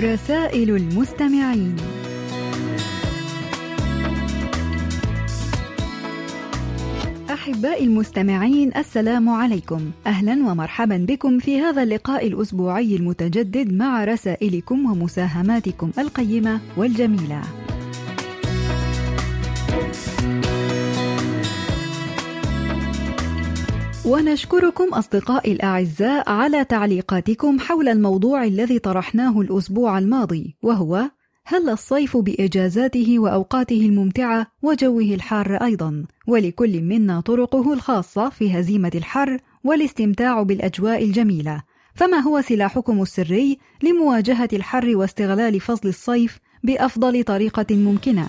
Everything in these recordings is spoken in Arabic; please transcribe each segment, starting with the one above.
رسائل المستمعين. أحبائي المستمعين السلام عليكم. أهلا ومرحبا بكم في هذا اللقاء الأسبوعي المتجدد مع رسائلكم ومساهماتكم القيمة والجميلة. ونشكركم أصدقائي الأعزاء على تعليقاتكم حول الموضوع الذي طرحناه الأسبوع الماضي وهو هل الصيف بإجازاته وأوقاته الممتعة وجوه الحار أيضا ولكل منا طرقه الخاصة في هزيمة الحر والاستمتاع بالأجواء الجميلة فما هو سلاحكم السري لمواجهة الحر واستغلال فصل الصيف بأفضل طريقة ممكنة؟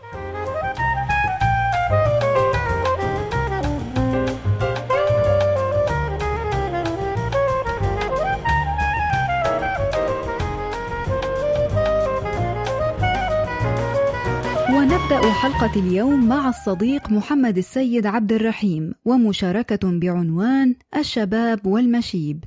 ونبدأ حلقة اليوم مع الصديق محمد السيد عبد الرحيم ومشاركة بعنوان الشباب والمشيب.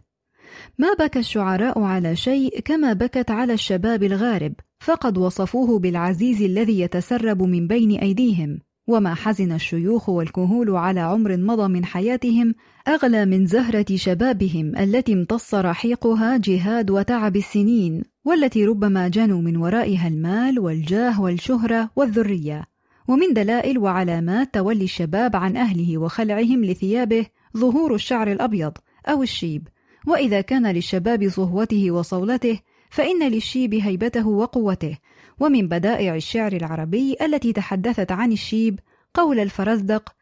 ما بكى الشعراء على شيء كما بكت على الشباب الغارب، فقد وصفوه بالعزيز الذي يتسرب من بين أيديهم، وما حزن الشيوخ والكهول على عمر مضى من حياتهم أغلى من زهرة شبابهم التي امتص رحيقها جهاد وتعب السنين والتي ربما جنوا من ورائها المال والجاه والشهرة والذرية ومن دلائل وعلامات تولي الشباب عن أهله وخلعهم لثيابه ظهور الشعر الأبيض أو الشيب. وإذا كان للشباب صهوته وصولته فإن للشيب هيبته وقوته. ومن بدائع الشعر العربي التي تحدثت عن الشيب قول الفرزدق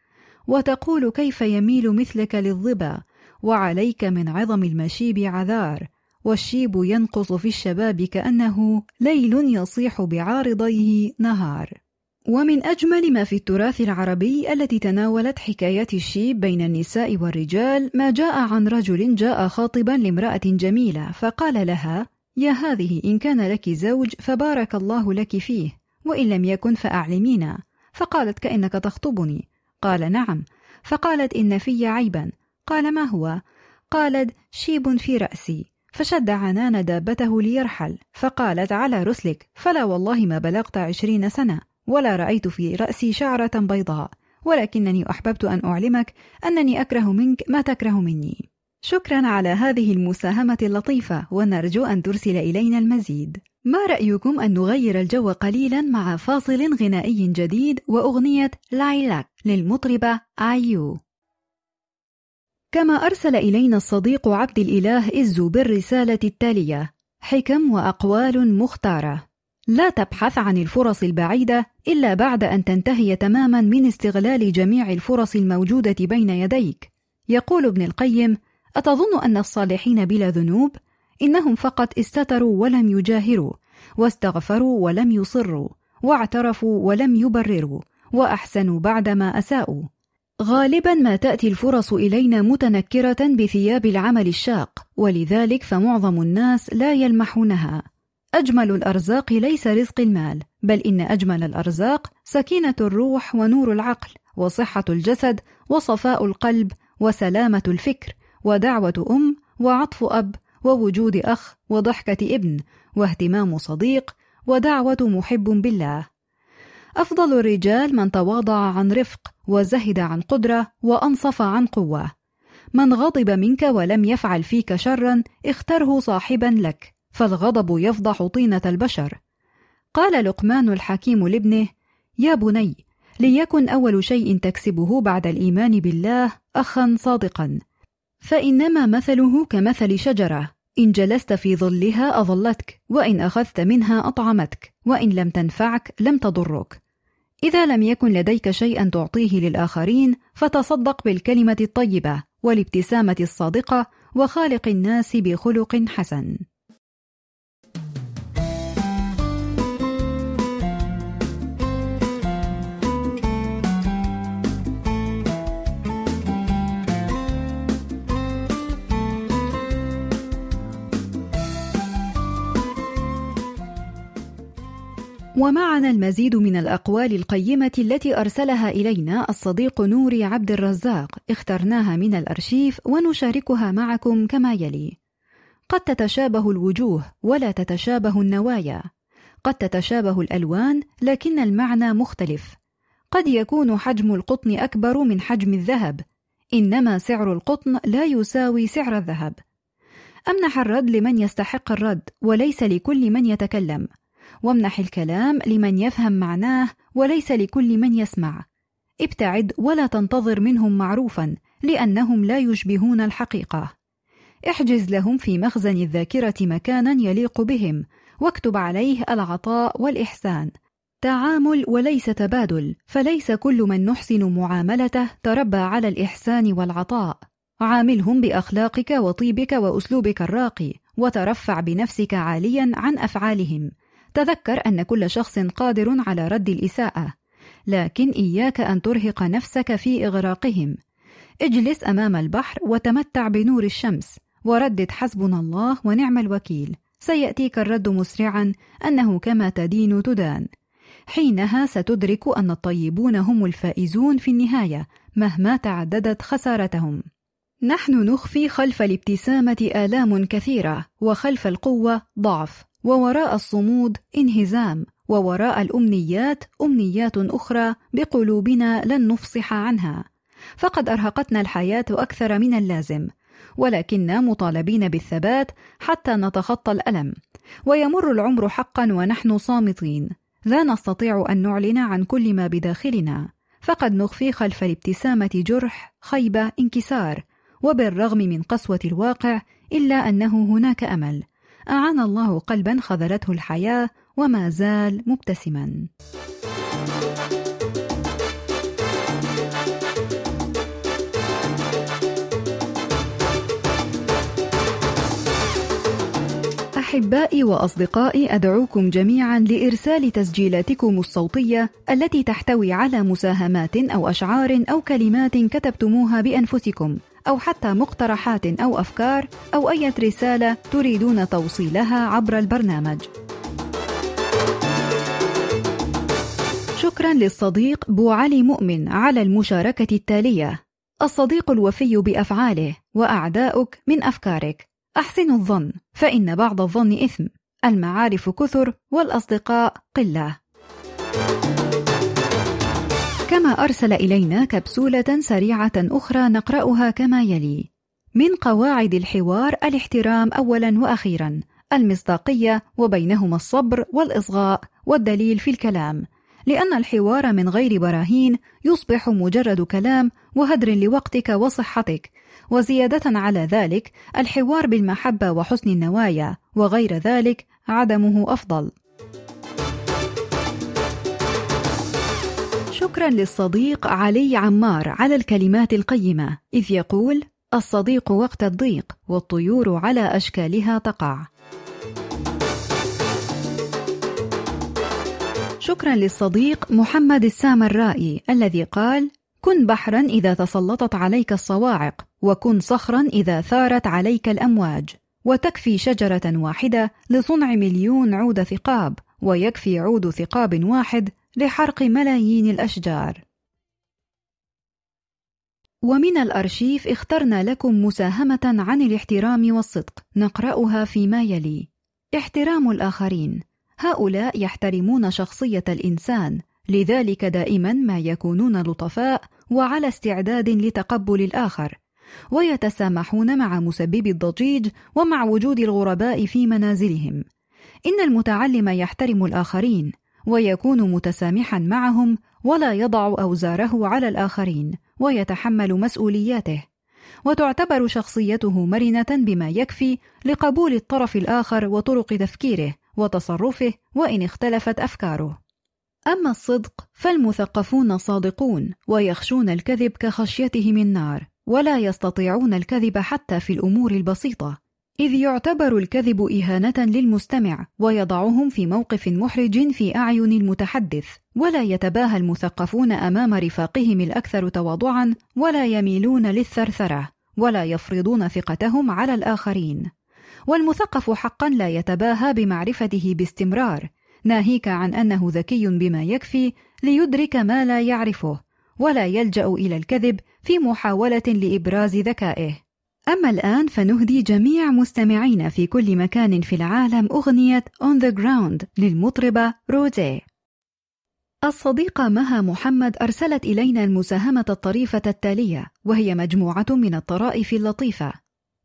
وتقول كيف يميل مثلك للصبا وعليك من عظم المشيب عذار والشيب ينهض في الشباب كأنه ليل يصيح بعارضيه نهار. ومن أجمل ما في التراث العربي التي تناولت حكايات الشيب بين النساء والرجال ما جاء عن رجل جاء خاطبا لامرأة جميلة فقال لها يا هذه إن كان لك زوج فبارك الله لك فيه وإن لم يكن فأعلمينا. فقالت كأنك تخطبني. قال نعم. فقالت إن في عيبا. قال ما هو؟ قالت شيب في رأسي. فشد عنان دابته ليرحل فقالت على رسلك فلا والله ما بلغت عشرين سنة ولا رأيت في رأسي شعرة بيضاء ولكنني أحببت أن أعلمك أنني أكره منك ما تكره مني. شكرا على هذه المساهمة اللطيفة ونرجو أن ترسل إلينا المزيد. ما رأيكم أن نغير الجو قليلا مع فاصل غنائي جديد وأغنية لايلاك للمطربة آيو كما أرسل إلينا الصديق عبد الإله إزو بالرسالة التالية حكم وأقوال مختارة. لا تبحث عن الفرص البعيدة إلا بعد أن تنتهي تماما من استغلال جميع الفرص الموجودة بين يديك. يقول ابن القيم أتظن أن الصالحين بلا ذنوب؟ إنهم فقط استتروا ولم يجاهروا واستغفروا ولم يصروا واعترفوا ولم يبرروا وأحسنوا بعدما أساءوا. غالبا ما تأتي الفرص إلينا متنكرة بثياب العمل الشاق ولذلك فمعظم الناس لا يلمحونها. أجمل الأرزاق ليس رزق المال بل إن أجمل الأرزاق سكينة الروح ونور العقل وصحة الجسد وصفاء القلب وسلامة الفكر ودعوة أم وعطف أب ووجود أخ وضحكة ابن واهتمام صديق ودعوة محب بالله. أفضل الرجال من تواضع عن رفق وزهد عن قدرة وأنصف عن قوة. من غضب منك ولم يفعل فيك شرا اختره صاحبا لك فالغضب يفضح طينة البشر. قال لقمان الحكيم لابنه يا بني ليكن أول شيء تكسبه بعد الإيمان بالله أخا صادقا. فإنما مثله كمثل شجرة إن جلست في ظلها أظلتك وإن أخذت منها أطعمتك وإن لم تنفعك لم تضرك. إذا لم يكن لديك شيئا تعطيه للآخرين فتصدق بالكلمة الطيبة والابتسامة الصادقة وخالق الناس بخلق حسن. ومعنا المزيد من الأقوال القيمة التي أرسلها إلينا الصديق نوري عبد الرزاق. اخترناها من الأرشيف ونشاركها معكم كما يلي. قد تتشابه الوجوه ولا تتشابه النوايا. قد تتشابه الألوان لكن المعنى مختلف. قد يكون حجم القطن أكبر من حجم الذهب. إنما سعر القطن لا يساوي سعر الذهب. أمنح الرد لمن يستحق الرد وليس لكل من يتكلم. وامنح الكلام لمن يفهم معناه وليس لكل من يسمع. ابتعد ولا تنتظر منهم معروفا لأنهم لا يشبهون الحقيقة. احجز لهم في مخزن الذاكرة مكانا يليق بهم واكتب عليه العطاء والإحسان. تعامل وليس تبادل فليس كل من نحسن معاملته تربى على الإحسان والعطاء. عاملهم بأخلاقك وطيبك وأسلوبك الراقي وترفع بنفسك عاليا عن أفعالهم. تذكر أن كل شخص قادر على رد الإساءة، لكن إياك أن ترهق نفسك في إغراقهم. اجلس أمام البحر وتمتع بنور الشمس، وردد حسبنا الله ونعم الوكيل. سيأتيك الرد مسرعا أنه كما تدين تدان. حينها ستدرك أن الطيبون هم الفائزون في النهاية مهما تعددت خسارتهم. نحن نخفي خلف الابتسامة آلام كثيرة، وخلف القوة ضعف، ووراء الصمود انهزام ووراء الأمنيات أمنيات أخرى بقلوبنا لن نفصح عنها. فقد أرهقتنا الحياة أكثر من اللازم. ولكننا مطالبين بالثبات حتى نتخطى الألم. ويمر العمر حقا ونحن صامتين. لا نستطيع أن نعلن عن كل ما بداخلنا. فقد نخفي خلف الابتسامة جرح خيبة انكسار. وبالرغم من قسوة الواقع إلا أنه هناك أمل. أعان الله قلبا خذلته الحياة وما زال مبتسما. أحبائي وأصدقائي أدعوكم جميعا لإرسال تسجيلاتكم الصوتية التي تحتوي على مساهمات أو أشعار أو كلمات كتبتموها بأنفسكم. أو حتى مقترحات أو أفكار أو أي رسالة تريدون توصيلها عبر البرنامج. شكرا للصديق بو علي مؤمن على المشاركة التالية: الصديق الوفي بأفعاله وأعداؤك من أفكارك. أحسن الظن فإن بعض الظن إثم. المعارف كثر والأصدقاء قلة. كما أرسل إلينا كبسولة سريعة أخرى نقرأها كما يلي: من قواعد الحوار الاحترام أولا وأخيرا، المصداقية وبينهما الصبر والإصغاء والدليل في الكلام، لأن الحوار من غير براهين يصبح مجرد كلام وهدر لوقتك وصحتك، وزيادة على ذلك الحوار بالمحبة وحسن النوايا، وغير ذلك عدمه أفضل. شكرا للصديق علي عمار على الكلمات القيمة إذ يقول الصديق وقت الضيق والطيور على أشكالها تقع. شكرا للصديق محمد السامرائي الذي قال كن بحرا إذا تسلطت عليك الصواعق وكن صخرا إذا ثارت عليك الأمواج. وتكفي شجرة واحدة لصنع مليون عود ثقاب ويكفي عود ثقاب واحد لحرق ملايين الأشجار. ومن الأرشيف اخترنا لكم مساهمة عن الاحترام والصدق نقرأها فيما يلي: احترام الآخرين، هؤلاء يحترمون شخصية الإنسان، لذلك دائما ما يكونون لطفاء وعلى استعداد لتقبل الآخر، ويتسامحون مع مسبب الضجيج ومع وجود الغرباء في منازلهم. إن المتعلم يحترم الآخرين، ويكون متسامحا معهم ولا يضع أوزاره على الآخرين ويتحمل مسؤولياته. وتعتبر شخصيته مرنة بما يكفي لقبول الطرف الآخر وطرق تفكيره وتصرفه وإن اختلفت أفكاره. أما الصدق فالمثقفون صادقون ويخشون الكذب كخشيتهم النار ولا يستطيعون الكذب حتى في الأمور البسيطة. إذ يعتبر الكذب إهانة للمستمع ويضعهم في موقف محرج في أعين المتحدث، ولا يتباهى المثقفون أمام رفاقهم الأكثر تواضعًا، ولا يميلون للثرثرة، ولا يفرضون ثقتهم على الآخرين. والمثقف حقًا لا يتباهى بمعرفته باستمرار، ناهيك عن أنه ذكي بما يكفي ليدرك ما لا يعرفه ولا يلجأ إلى الكذب في محاولة لإبراز ذكائه أما الآن فنهدي جميع مستمعين في كل مكان في العالم أغنية On the Ground للمطربة رودي الصديقة مها محمد أرسلت إلينا المساهمة الطريفة التالية وهي مجموعة من الطرائف اللطيفة.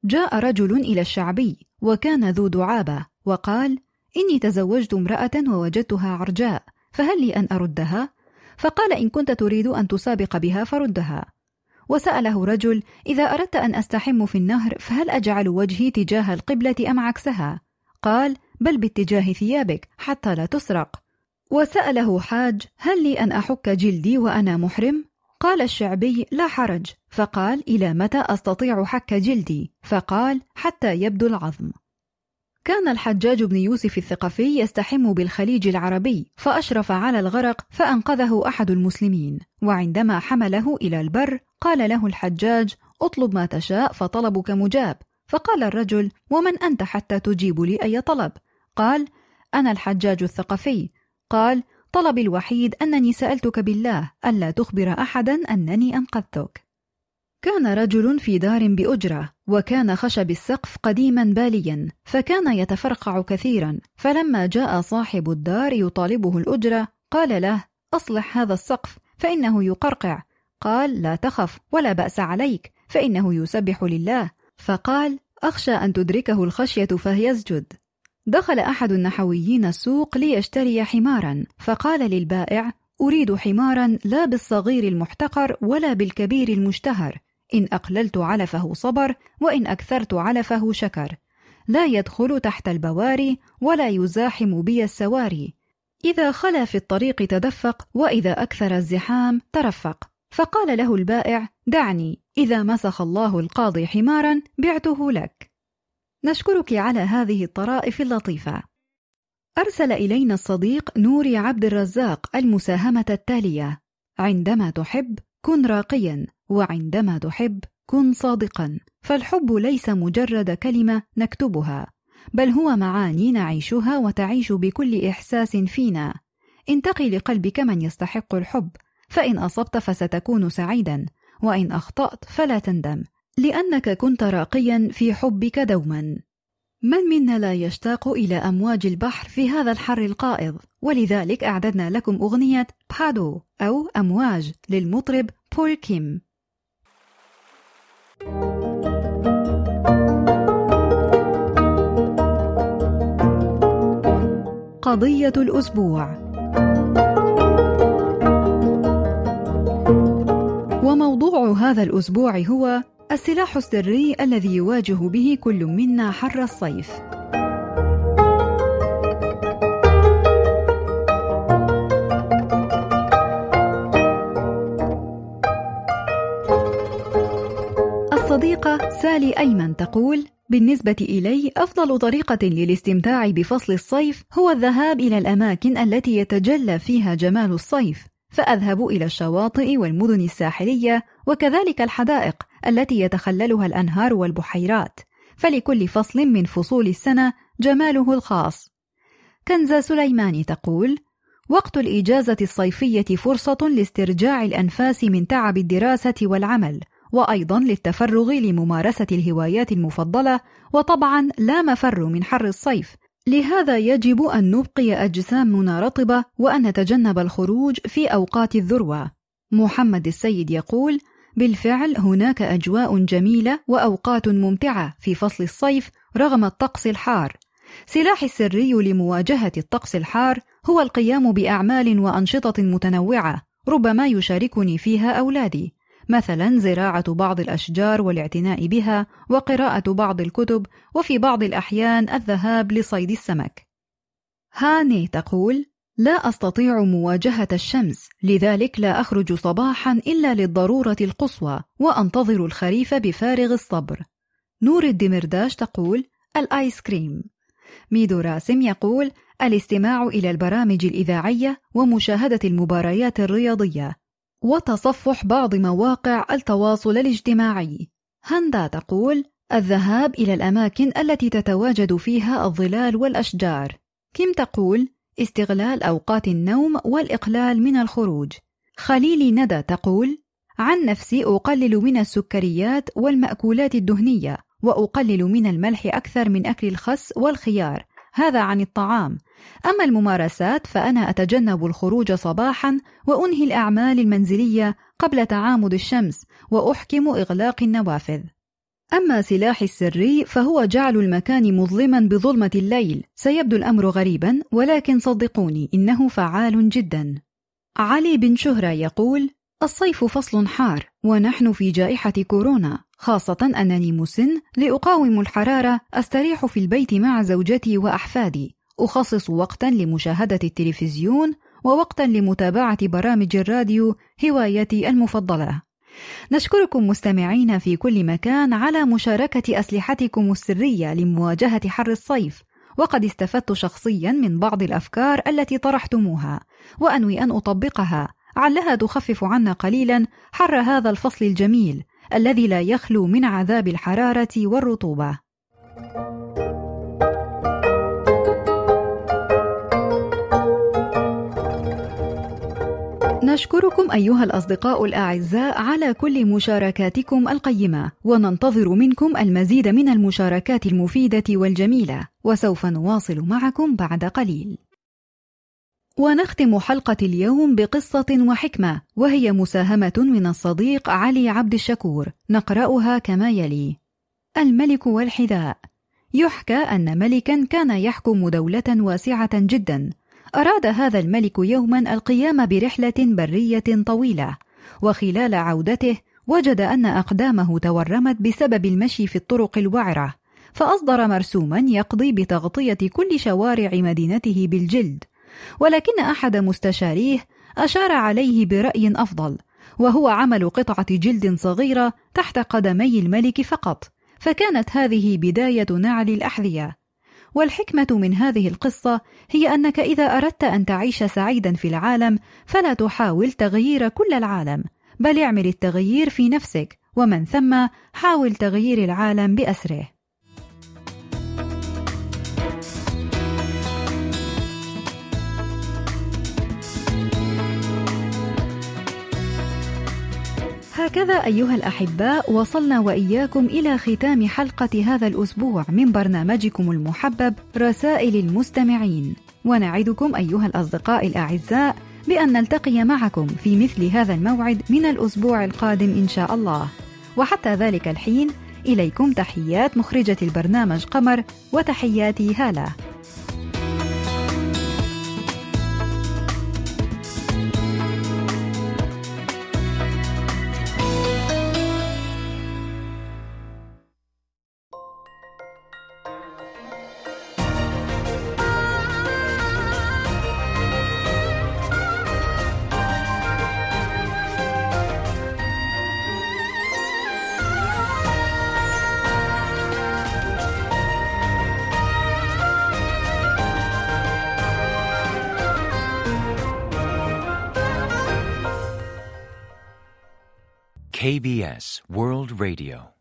جاء رجل إلى الشعبي وكان ذو دعابة وقال إني تزوجت امرأة ووجدتها عرجاء فهل لي أن أردها؟ فقال إن كنت تريد أن تسابق بها فردها. وسأله رجل إذا أردت أن أستحم في النهر فهل أجعل وجهي تجاه القبلة أم عكسها؟ قال بل باتجاه ثيابك حتى لا تسرق وسأله حاج هل لي أن أحك جلدي وأنا محرم؟ قال الشعبي لا حرج فقال إلى متى أستطيع حك جلدي؟ فقال حتى يبدو العظم كان الحجاج بن يوسف الثقفي يستحم بالخليج العربي فأشرف على الغرق فأنقذه أحد المسلمين. وعندما حمله إلى البر قال له الحجاج اطلب ما تشاء فطلبك مجاب. فقال الرجل ومن أنت حتى تجيب لي أي طلب؟ قال أنا الحجاج الثقفي. قال طلبي الوحيد أنني سألتك بالله ألا تخبر أحدا أنني أنقذتك. كان رجل في دار بأجرة وكان خشب السقف قديما باليا فكان يتفرقع كثيرا فلما جاء صاحب الدار يطالبه الأجرة قال له أصلح هذا السقف فإنه يقرقع. قال لا تخف ولا بأس عليك فإنه يسبح لله. فقال أخشى أن تدركه الخشية فيسجد دخل أحد النحويين السوق ليشتري حمارا فقال للبائع أريد حمارا لا بالصغير المحتقر ولا بالكبير المشتهر. إن أقللت علفه صبر وإن أكثرت علفه شكر. لا يدخل تحت البواري ولا يزاحم بي السواري. إذا خلا في الطريق تدفق وإذا أكثر الزحام ترفق. فقال له البائع دعني إذا مسخ الله القاضي حمارا بعته لك. نشكرك على هذه الطرائف اللطيفة. أرسل إلينا الصديق نوري عبد الرزاق المساهمة التالية. عندما تحب كن راقيا وعندما تحب كن صادقا. فالحب ليس مجرد كلمة نكتبها بل هو معاني نعيشها وتعيش بكل إحساس فينا. انتقي لقلبك من يستحق الحب فإن أصبت فستكون سعيدا وإن أخطأت فلا تندم لأنك كنت راقيا في حبك دوما. من منا لا يشتاق إلى أمواج البحر في هذا الحر القائض؟ ولذلك أعددنا لكم أغنية بادو أو أمواج للمطرب بول كيم. قضية الأسبوع. وموضوع هذا الأسبوع هو السلاح السري الذي يواجه به كل منا حر الصيف. الصديقة سالي أيمن تقول: بالنسبة إلي أفضل طريقة للاستمتاع بفصل الصيف هو الذهاب إلى الأماكن التي يتجلى فيها جمال الصيف، فأذهب إلى الشواطئ والمدن الساحلية وكذلك الحدائق التي يتخللها الأنهار والبحيرات، فلكل فصل من فصول السنة جماله الخاص. كنزة سليماني تقول: وقت الإجازة الصيفية فرصة لاسترجاع الأنفاس من تعب الدراسة والعمل، وأيضا للتفرغ لممارسة الهوايات المفضلة وطبعا لا مفر من حر الصيف. لهذا يجب أن نبقي أجسامنا رطبة وأن نتجنب الخروج في أوقات الذروة. محمد السيد يقول بالفعل هناك أجواء جميلة وأوقات ممتعة في فصل الصيف رغم الطقس الحار سلاحي السري لمواجهة الطقس الحار هو القيام بأعمال وأنشطة متنوعة ربما يشاركني فيها أولادي مثلا زراعة بعض الأشجار والاعتناء بها وقراءة بعض الكتب وفي بعض الأحيان الذهاب لصيد السمك. هاني تقول: لا أستطيع مواجهة الشمس، لذلك لا أخرج صباحا إلا للضرورة القصوى، وأنتظر الخريف بفارغ الصبر. نور الدمرداش تقول: الآيس كريم. ميدو راسم يقول: الاستماع إلى البرامج الإذاعية ومشاهدة المباريات الرياضية، وتصفح بعض مواقع التواصل الاجتماعي هندا تقول الذهاب إلى الأماكن التي تتواجد فيها الظلال والأشجار كيم تقول استغلال أوقات النوم والإقلال من الخروج. خليلي ندى تقول عن نفسي أقلل من السكريات والمأكولات الدهنية وأقلل من الملح أكثر من أكل الخس والخيار. هذا عن الطعام. أما الممارسات فأنا أتجنب الخروج صباحا وأنهي الأعمال المنزلية قبل تعامد الشمس وأحكم إغلاق النوافذ. أما سلاحي السري فهو جعل المكان مظلما بظلمة الليل. سيبدو الأمر غريبا ولكن صدقوني إنه فعال جدا. علي بن شهرة يقول الصيف فصل حار ونحن في جائحة كورونا خاصة أنني مسن لأقاوم الحرارة أستريح في البيت مع زوجتي وأحفادي. أخصص وقتا لمشاهدة التلفزيون ووقتا لمتابعة برامج الراديو هوايتي المفضلة. نشكركم مستمعين في كل مكان على مشاركة أسلحتكم السرية لمواجهة حر الصيف وقد استفدت شخصيا من بعض الأفكار التي طرحتموها وأنوي أن أطبقها علها تخفف عنا قليلا حر هذا الفصل الجميل الذي لا يخلو من عذاب الحرارة والرطوبة. نشكركم أيها الأصدقاء الأعزاء على كل مشاركاتكم القيمة، وننتظر منكم المزيد من المشاركات المفيدة والجميلة، وسوف نواصل معكم بعد قليل. ونختم حلقة اليوم بقصة وحكمة وهي مساهمة من الصديق علي عبد الشكور نقرأها كما يلي: الملك والحذاء يحكى أن ملكا كان يحكم دولة واسعة جدا أراد هذا الملك يوما القيام برحلة برية طويلة وخلال عودته وجد أن أقدامه تورمت بسبب المشي في الطرق الوعرة فأصدر مرسوما يقضي بتغطية كل شوارع مدينته بالجلد ولكن أحد مستشاريه أشار عليه برأي أفضل وهو عمل قطعة جلد صغيرة تحت قدمي الملك فقط فكانت هذه بداية نعل الأحذية. والحكمة من هذه القصة هي أنك إذا أردت أن تعيش سعيدا في العالم فلا تحاول تغيير كل العالم بل اعمل التغيير في نفسك ومن ثم حاول تغيير العالم بأسره. هكذا أيها الأحباء وصلنا وإياكم إلى ختام حلقة هذا الأسبوع من برنامجكم المحبب رسائل المستمعين. ونعدكم أيها الأصدقاء الأعزاء بأن نلتقي معكم في مثل هذا الموعد من الأسبوع القادم إن شاء الله. وحتى ذلك الحين إليكم تحيات مخرجة البرنامج قمر وتحياتي هاله KBS World Radio.